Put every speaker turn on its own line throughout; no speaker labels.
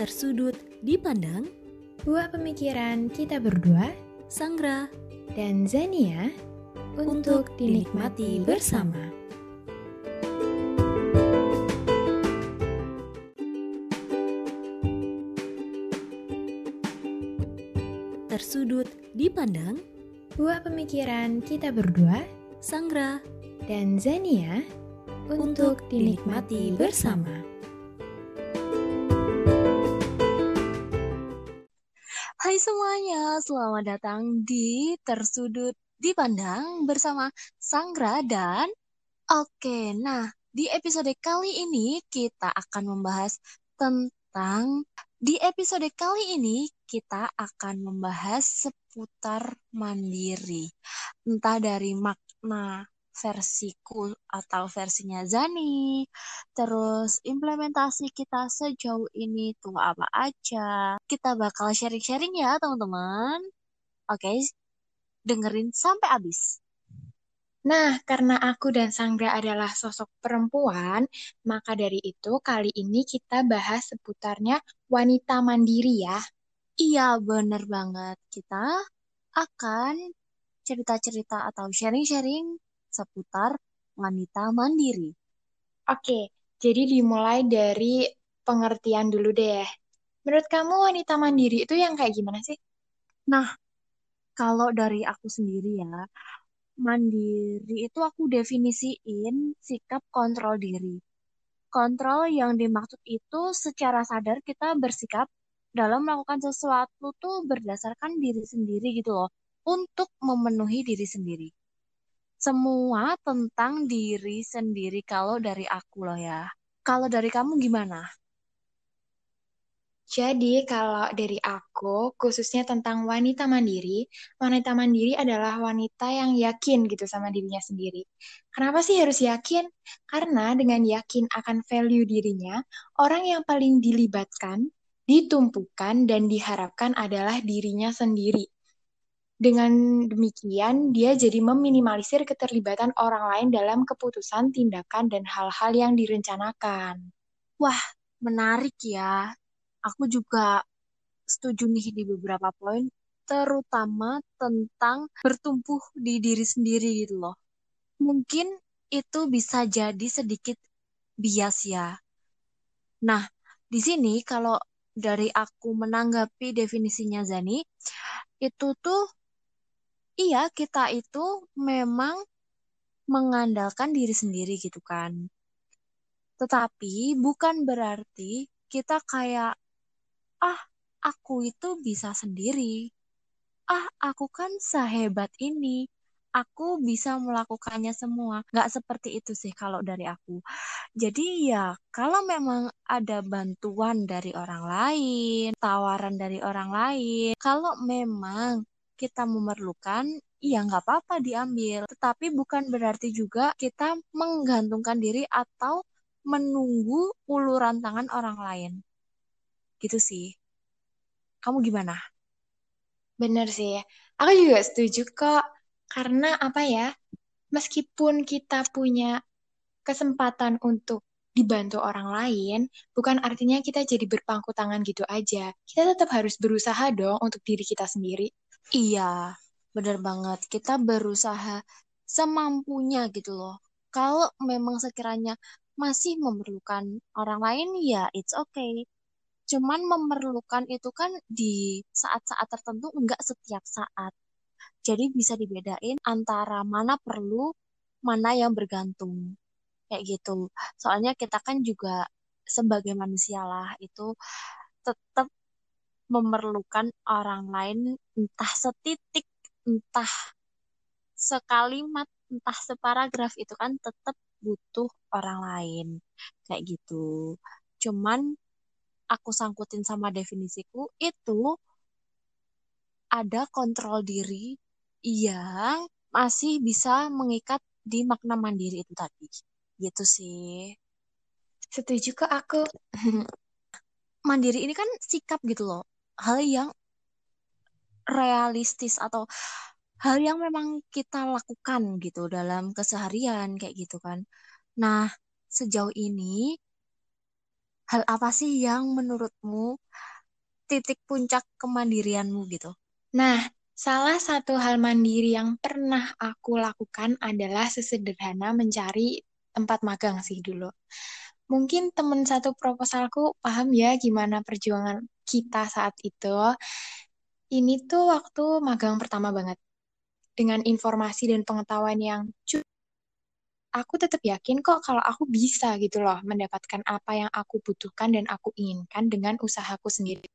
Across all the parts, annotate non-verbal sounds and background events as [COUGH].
Tersudut dipandang
Buah pemikiran kita berdua
Sanggra
dan Zania untuk dinikmati bersama.
Tersudut dipandang
Buah pemikiran kita berdua
Sanggra
dan Zania untuk dinikmati bersama.
Hai semuanya, selamat datang di Tersudut Dipandang bersama Sanggra dan Oke, nah di episode kali ini kita akan membahas tentang di episode kali ini kita akan membahas seputar mandiri. Entah dari makna versiku atau versinya Zani, terus implementasi kita sejauh ini tuh apa aja. Kita bakal sharing-sharing ya teman-teman. Oke, dengerin sampai habis.
Nah, karena aku dan Sanggra adalah sosok perempuan, maka dari itu kali ini kita bahas seputarnya wanita mandiri ya.
Iya, bener banget. Kita akan cerita-cerita atau sharing-sharing seputar wanita mandiri.
Oke, jadi dimulai dari pengertian dulu deh. Menurut kamu wanita mandiri itu yang kayak gimana sih?
Nah, kalau dari aku sendiri ya, mandiri itu aku definisiin sikap kontrol diri. Kontrol yang dimaksud itu secara sadar kita bersikap dalam melakukan sesuatu tuh berdasarkan diri sendiri gitu loh, untuk memenuhi diri sendiri. Semua tentang diri sendiri kalau dari aku loh ya. Kalau dari kamu gimana?
Jadi, kalau dari aku, khususnya tentang wanita mandiri, wanita mandiri adalah wanita yang yakin gitu sama dirinya sendiri. Kenapa sih harus yakin? Karena dengan yakin akan value dirinya, orang yang paling dilibatkan, ditumpukan, dan diharapkan adalah dirinya sendiri. Dengan demikian, dia jadi meminimalisir keterlibatan orang lain dalam keputusan, tindakan, dan hal-hal yang direncanakan.
Wah, menarik ya aku juga setuju nih di beberapa poin, terutama tentang bertumbuh di diri sendiri gitu loh. Mungkin itu bisa jadi sedikit bias ya. Nah, di sini kalau dari aku menanggapi definisinya Zani, itu tuh iya kita itu memang mengandalkan diri sendiri gitu kan. Tetapi bukan berarti kita kayak ah aku itu bisa sendiri. Ah aku kan sehebat ini. Aku bisa melakukannya semua. Gak seperti itu sih kalau dari aku. Jadi ya kalau memang ada bantuan dari orang lain, tawaran dari orang lain, kalau memang kita memerlukan, ya nggak apa-apa diambil. Tetapi bukan berarti juga kita menggantungkan diri atau menunggu uluran tangan orang lain. Gitu sih. Kamu gimana?
Bener sih. Aku juga setuju kok. Karena apa ya, meskipun kita punya kesempatan untuk dibantu orang lain, bukan artinya kita jadi berpangku tangan gitu aja. Kita tetap harus berusaha dong untuk diri kita sendiri.
Iya, bener banget. Kita berusaha semampunya gitu loh. Kalau memang sekiranya masih memerlukan orang lain, ya it's okay cuman memerlukan itu kan di saat-saat tertentu enggak setiap saat. Jadi bisa dibedain antara mana perlu, mana yang bergantung. Kayak gitu. Soalnya kita kan juga sebagai manusia lah itu tetap memerlukan orang lain entah setitik, entah sekalimat, entah separagraf itu kan tetap butuh orang lain. Kayak gitu. Cuman aku sangkutin sama definisiku itu ada kontrol diri yang masih bisa mengikat di makna mandiri itu tadi. Gitu sih.
Setuju ke aku. [LAUGHS]
mandiri ini kan sikap gitu loh. Hal yang realistis atau hal yang memang kita lakukan gitu dalam keseharian kayak gitu kan. Nah, sejauh ini hal apa sih yang menurutmu titik puncak kemandirianmu gitu?
Nah, salah satu hal mandiri yang pernah aku lakukan adalah sesederhana mencari tempat magang sih dulu. Mungkin temen satu proposalku paham ya gimana perjuangan kita saat itu. Ini tuh waktu magang pertama banget. Dengan informasi dan pengetahuan yang cukup aku tetap yakin kok kalau aku bisa gitu loh mendapatkan apa yang aku butuhkan dan aku inginkan dengan usahaku sendiri.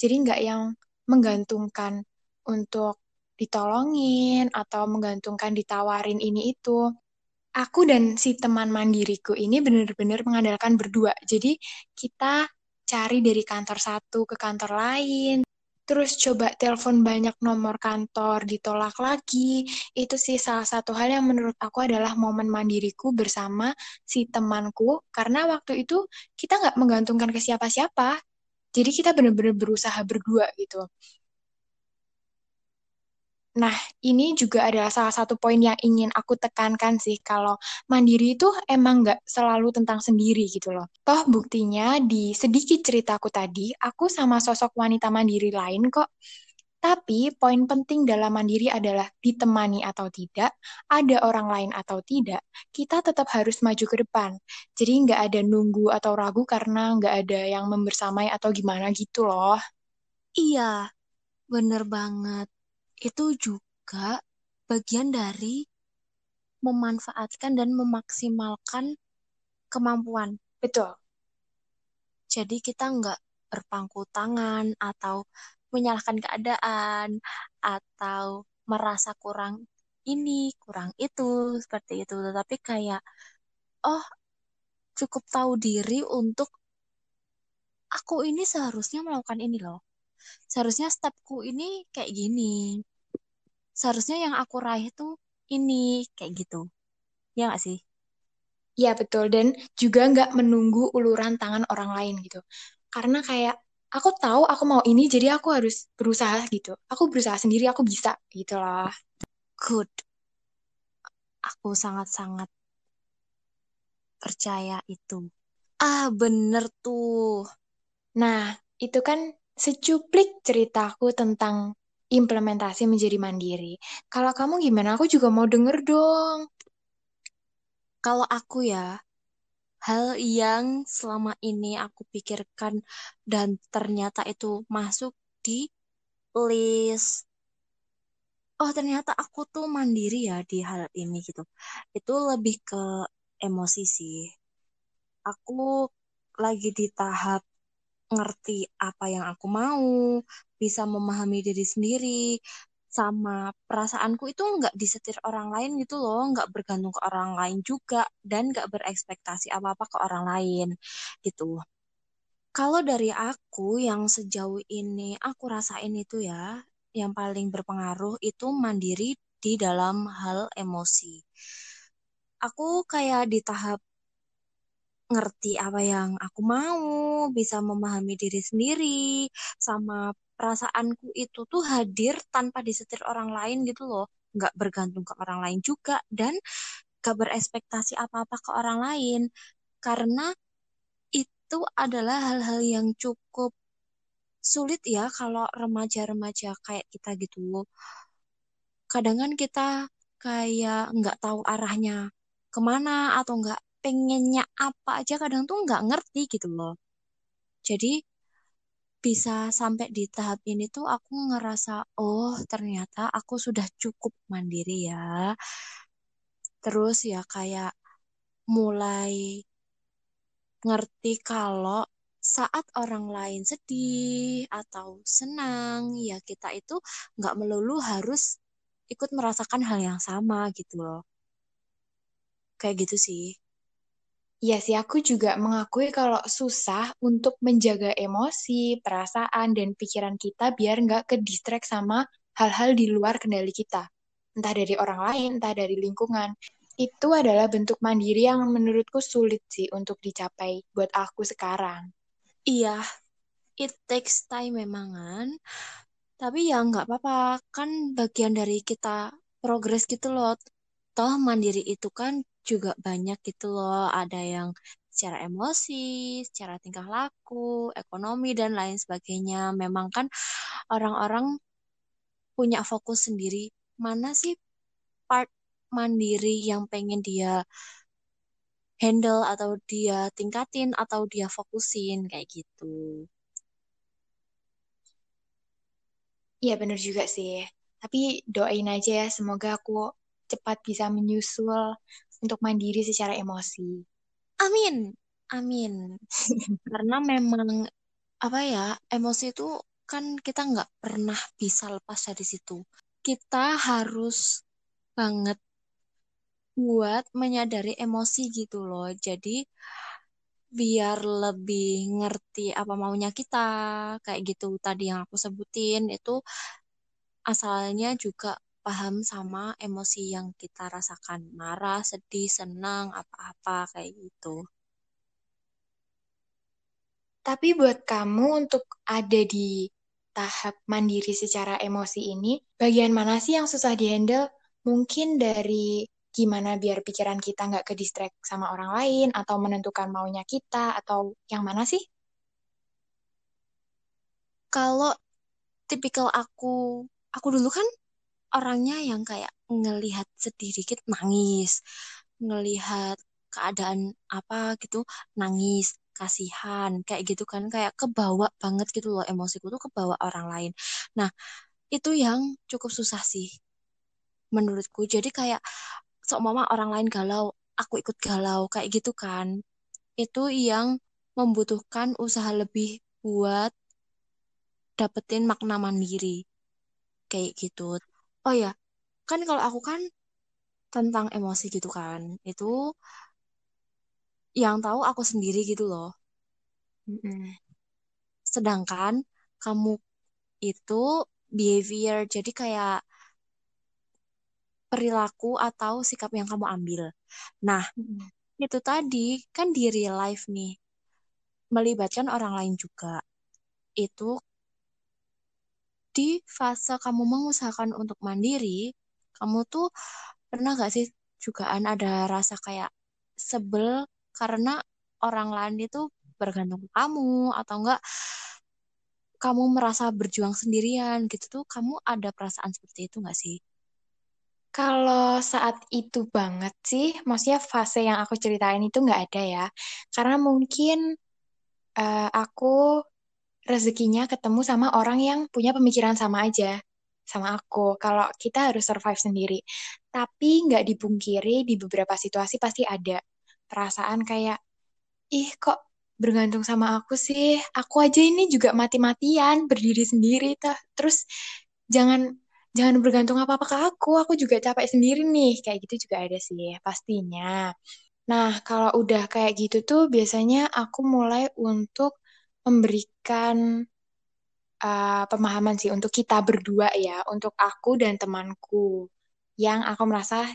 Jadi nggak yang menggantungkan untuk ditolongin atau menggantungkan ditawarin ini itu. Aku dan si teman mandiriku ini benar-benar mengandalkan berdua. Jadi kita cari dari kantor satu ke kantor lain, terus coba telepon banyak nomor kantor, ditolak lagi. Itu sih salah satu hal yang menurut aku adalah momen mandiriku bersama si temanku, karena waktu itu kita nggak menggantungkan ke siapa-siapa. Jadi kita benar-benar berusaha berdua gitu. Nah, ini juga adalah salah satu poin yang ingin aku tekankan sih, kalau mandiri itu emang nggak selalu tentang sendiri gitu loh. Toh buktinya di sedikit ceritaku tadi, aku sama sosok wanita mandiri lain kok. Tapi poin penting dalam mandiri adalah ditemani atau tidak, ada orang lain atau tidak, kita tetap harus maju ke depan. Jadi nggak ada nunggu atau ragu karena nggak ada yang membersamai atau gimana gitu loh.
Iya, bener banget itu juga bagian dari memanfaatkan dan memaksimalkan kemampuan.
Betul.
Jadi kita nggak berpangku tangan atau menyalahkan keadaan atau merasa kurang ini, kurang itu, seperti itu. Tetapi kayak, oh cukup tahu diri untuk aku ini seharusnya melakukan ini loh. Seharusnya stepku ini kayak gini seharusnya yang aku raih tuh ini kayak gitu. Ya gak sih?
Iya betul. Dan juga nggak menunggu uluran tangan orang lain gitu. Karena kayak aku tahu aku mau ini jadi aku harus berusaha gitu. Aku berusaha sendiri aku bisa gitu loh.
Good. Aku sangat-sangat percaya itu. Ah bener tuh.
Nah itu kan secuplik ceritaku tentang implementasi menjadi mandiri. Kalau kamu gimana? Aku juga mau denger dong.
Kalau aku ya, hal yang selama ini aku pikirkan dan ternyata itu masuk di list. Oh, ternyata aku tuh mandiri ya di hal ini gitu. Itu lebih ke emosi sih. Aku lagi di tahap ngerti apa yang aku mau, bisa memahami diri sendiri, sama perasaanku itu nggak disetir orang lain gitu loh, nggak bergantung ke orang lain juga, dan nggak berekspektasi apa-apa ke orang lain gitu. Kalau dari aku yang sejauh ini aku rasain itu ya, yang paling berpengaruh itu mandiri di dalam hal emosi. Aku kayak di tahap ngerti apa yang aku mau, bisa memahami diri sendiri, sama perasaanku itu tuh hadir tanpa disetir orang lain gitu loh. Nggak bergantung ke orang lain juga, dan gak berespektasi apa-apa ke orang lain. Karena itu adalah hal-hal yang cukup sulit ya kalau remaja-remaja kayak kita gitu. Kadang kan kita kayak nggak tahu arahnya ke mana atau nggak pengennya apa aja kadang tuh nggak ngerti gitu loh. Jadi bisa sampai di tahap ini tuh aku ngerasa, oh ternyata aku sudah cukup mandiri ya. Terus ya kayak mulai ngerti kalau saat orang lain sedih atau senang, ya kita itu nggak melulu harus ikut merasakan hal yang sama gitu loh. Kayak gitu sih.
Iya sih, aku juga mengakui kalau susah untuk menjaga emosi, perasaan, dan pikiran kita biar nggak ke distract sama hal-hal di luar kendali kita. Entah dari orang lain, entah dari lingkungan. Itu adalah bentuk mandiri yang menurutku sulit sih untuk dicapai buat aku sekarang.
Iya, it takes time memangan. Tapi ya nggak apa-apa, kan bagian dari kita progres gitu loh. Toh mandiri itu kan juga banyak gitu loh. Ada yang secara emosi, secara tingkah laku, ekonomi, dan lain sebagainya. Memang kan orang-orang punya fokus sendiri. Mana sih part mandiri yang pengen dia handle atau dia tingkatin atau dia fokusin kayak gitu.
Iya bener juga sih. Tapi doain aja ya, semoga aku cepat bisa menyusul untuk mandiri secara emosi.
Amin, amin. [LAUGHS] Karena memang apa ya, emosi itu kan kita nggak pernah bisa lepas dari situ. Kita harus banget buat menyadari emosi gitu loh. Jadi biar lebih ngerti apa maunya kita, kayak gitu tadi yang aku sebutin itu asalnya juga paham sama emosi yang kita rasakan, marah, sedih, senang, apa-apa kayak gitu.
Tapi buat kamu untuk ada di tahap mandiri secara emosi ini, bagian mana sih yang susah dihandle? Mungkin dari gimana biar pikiran kita nggak ke distract sama orang lain, atau menentukan maunya kita, atau yang mana sih?
Kalau tipikal aku, aku dulu kan orangnya yang kayak ngelihat sedih dikit nangis, ngelihat keadaan apa gitu nangis, kasihan, kayak gitu kan, kayak kebawa banget gitu loh emosiku tuh kebawa orang lain. Nah, itu yang cukup susah sih menurutku. Jadi kayak sok mama orang lain galau, aku ikut galau kayak gitu kan. Itu yang membutuhkan usaha lebih buat dapetin makna mandiri kayak gitu. Oh ya, kan kalau aku kan tentang emosi gitu kan, itu yang tahu aku sendiri gitu loh. Sedangkan kamu itu behavior, jadi kayak perilaku atau sikap yang kamu ambil. Nah, hmm. itu tadi kan di real life nih, melibatkan orang lain juga. Itu di fase kamu mengusahakan untuk mandiri, kamu tuh pernah gak sih jugaan ada rasa kayak sebel karena orang lain itu bergantung kamu atau enggak kamu merasa berjuang sendirian gitu tuh kamu ada perasaan seperti itu gak sih?
Kalau saat itu banget sih, maksudnya fase yang aku ceritain itu nggak ada ya. Karena mungkin uh, aku rezekinya ketemu sama orang yang punya pemikiran sama aja sama aku. Kalau kita harus survive sendiri. Tapi nggak dipungkiri di beberapa situasi pasti ada perasaan kayak, ih kok bergantung sama aku sih? Aku aja ini juga mati-matian berdiri sendiri. Terus jangan jangan bergantung apa-apa ke aku, aku juga capek sendiri nih. Kayak gitu juga ada sih, pastinya. Nah, kalau udah kayak gitu tuh biasanya aku mulai untuk memberikan uh, pemahaman sih untuk kita berdua ya, untuk aku dan temanku yang aku merasa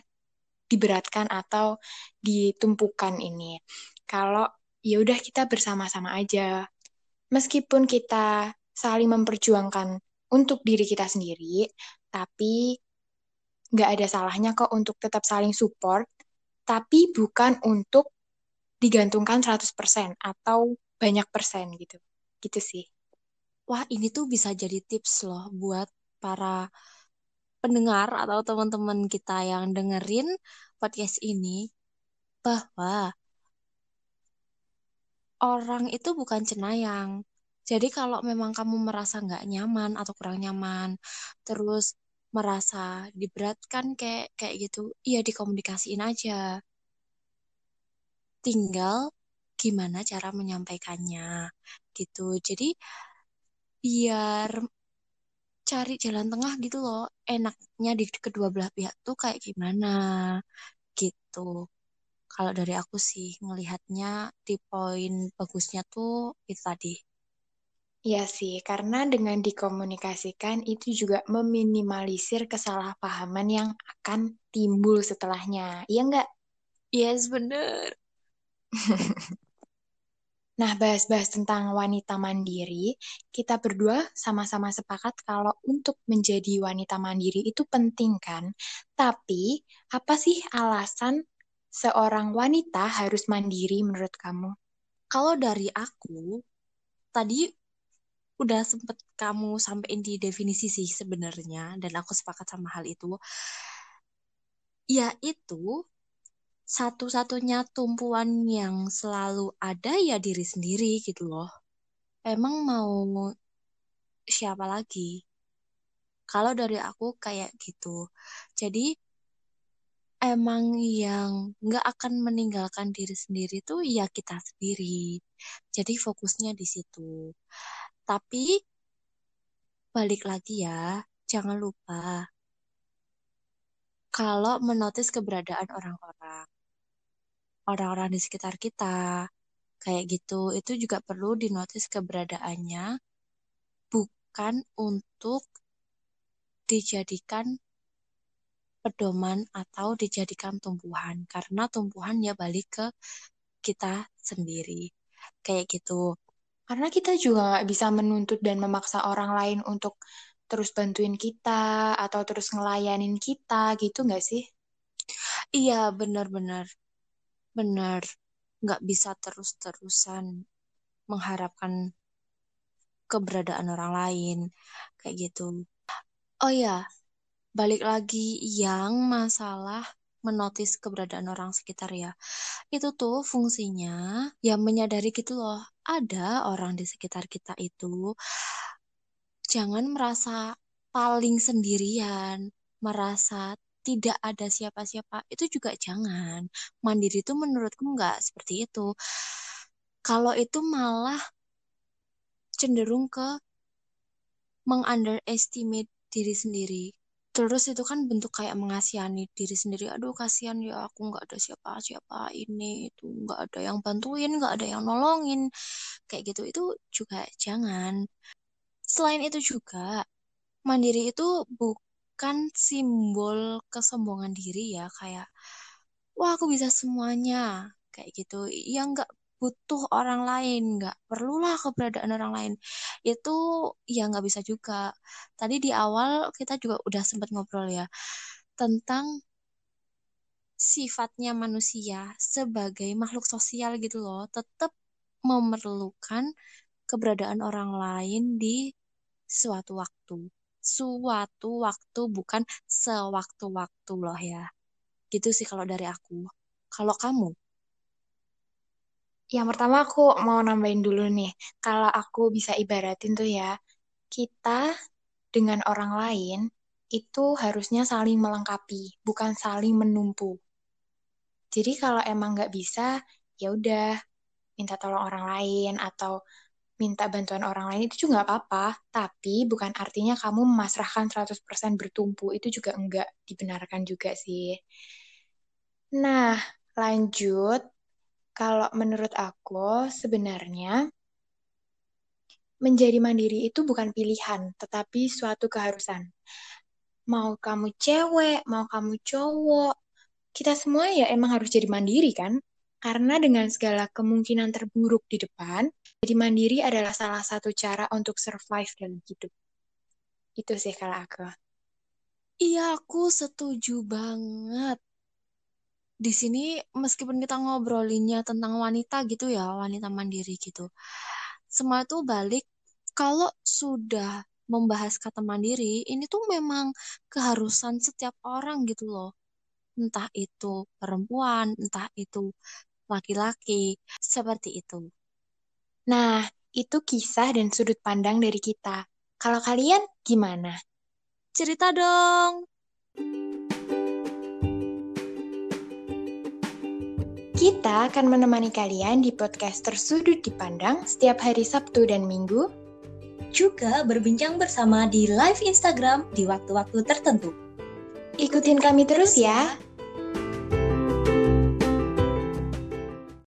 diberatkan atau ditumpukan ini. Kalau ya udah kita bersama-sama aja. Meskipun kita saling memperjuangkan untuk diri kita sendiri, tapi nggak ada salahnya kok untuk tetap saling support, tapi bukan untuk digantungkan 100% atau banyak persen gitu. Gitu sih.
Wah, ini tuh bisa jadi tips loh buat para pendengar atau teman-teman kita yang dengerin podcast ini bahwa orang itu bukan cenayang. Jadi kalau memang kamu merasa nggak nyaman atau kurang nyaman, terus merasa diberatkan kayak kayak gitu, iya dikomunikasiin aja. Tinggal gimana cara menyampaikannya gitu. Jadi biar cari jalan tengah gitu loh, enaknya di kedua belah pihak tuh kayak gimana gitu. Kalau dari aku sih ngelihatnya di poin bagusnya tuh itu tadi
Iya sih, karena dengan dikomunikasikan itu juga meminimalisir kesalahpahaman yang akan timbul setelahnya. Iya nggak?
Yes, bener. [LAUGHS]
nah, bahas-bahas tentang wanita mandiri, kita berdua sama-sama sepakat kalau untuk menjadi wanita mandiri itu penting kan? Tapi, apa sih alasan seorang wanita harus mandiri menurut kamu?
Kalau dari aku, tadi udah sempet kamu sampein di definisi sih sebenarnya, dan aku sepakat sama hal itu. Yaitu satu-satunya tumpuan yang selalu ada ya diri sendiri gitu loh. Emang mau siapa lagi? Kalau dari aku kayak gitu. Jadi emang yang nggak akan meninggalkan diri sendiri tuh ya kita sendiri. Jadi fokusnya di situ. Tapi balik lagi ya, jangan lupa kalau menotis keberadaan orang-orang orang-orang di sekitar kita. Kayak gitu. Itu juga perlu dinotis keberadaannya bukan untuk dijadikan pedoman atau dijadikan tumbuhan karena tumbuhan ya balik ke kita sendiri. Kayak gitu.
Karena kita juga nggak bisa menuntut dan memaksa orang lain untuk terus bantuin kita atau terus ngelayanin kita gitu nggak sih?
Iya benar-benar benar nggak bisa terus-terusan mengharapkan keberadaan orang lain kayak gitu. Oh ya balik lagi yang masalah menotis keberadaan orang sekitar ya. Itu tuh fungsinya ya menyadari gitu loh ada orang di sekitar kita itu jangan merasa paling sendirian merasa tidak ada siapa-siapa itu juga jangan. Mandiri itu menurutku nggak seperti itu. Kalau itu malah cenderung ke mengunderestimate diri sendiri. Terus itu kan bentuk kayak mengasihani diri sendiri. Aduh kasihan ya aku nggak ada siapa-siapa ini itu nggak ada yang bantuin nggak ada yang nolongin kayak gitu. Itu juga jangan. Selain itu juga mandiri itu bukan bukan simbol kesombongan diri ya kayak wah aku bisa semuanya kayak gitu. Yang nggak butuh orang lain nggak perlulah keberadaan orang lain. Itu ya nggak bisa juga. Tadi di awal kita juga udah sempat ngobrol ya tentang sifatnya manusia sebagai makhluk sosial gitu loh. Tetap memerlukan keberadaan orang lain di suatu waktu suatu waktu bukan sewaktu-waktu loh ya. Gitu sih kalau dari aku. Kalau kamu?
Yang pertama aku mau nambahin dulu nih. Kalau aku bisa ibaratin tuh ya, kita dengan orang lain itu harusnya saling melengkapi, bukan saling menumpu. Jadi kalau emang nggak bisa, ya udah minta tolong orang lain atau minta bantuan orang lain itu juga nggak apa-apa, tapi bukan artinya kamu memasrahkan 100% bertumpu, itu juga enggak dibenarkan juga sih. Nah, lanjut. Kalau menurut aku, sebenarnya menjadi mandiri itu bukan pilihan, tetapi suatu keharusan. Mau kamu cewek, mau kamu cowok, kita semua ya emang harus jadi mandiri kan? Karena dengan segala kemungkinan terburuk di depan, jadi mandiri adalah salah satu cara untuk survive dalam hidup. Itu sih kalau aku.
Iya, aku setuju banget. Di sini meskipun kita ngobrolinnya tentang wanita gitu ya, wanita mandiri gitu. Semua itu balik kalau sudah membahas kata mandiri, ini tuh memang keharusan setiap orang gitu loh. Entah itu perempuan, entah itu laki-laki, seperti itu.
Nah, itu kisah dan sudut pandang dari kita. Kalau kalian gimana?
Cerita dong.
Kita akan menemani kalian di podcast Tersudut Dipandang setiap hari Sabtu dan Minggu.
Juga berbincang bersama di live Instagram di waktu-waktu tertentu.
Ikutin kami terus ya.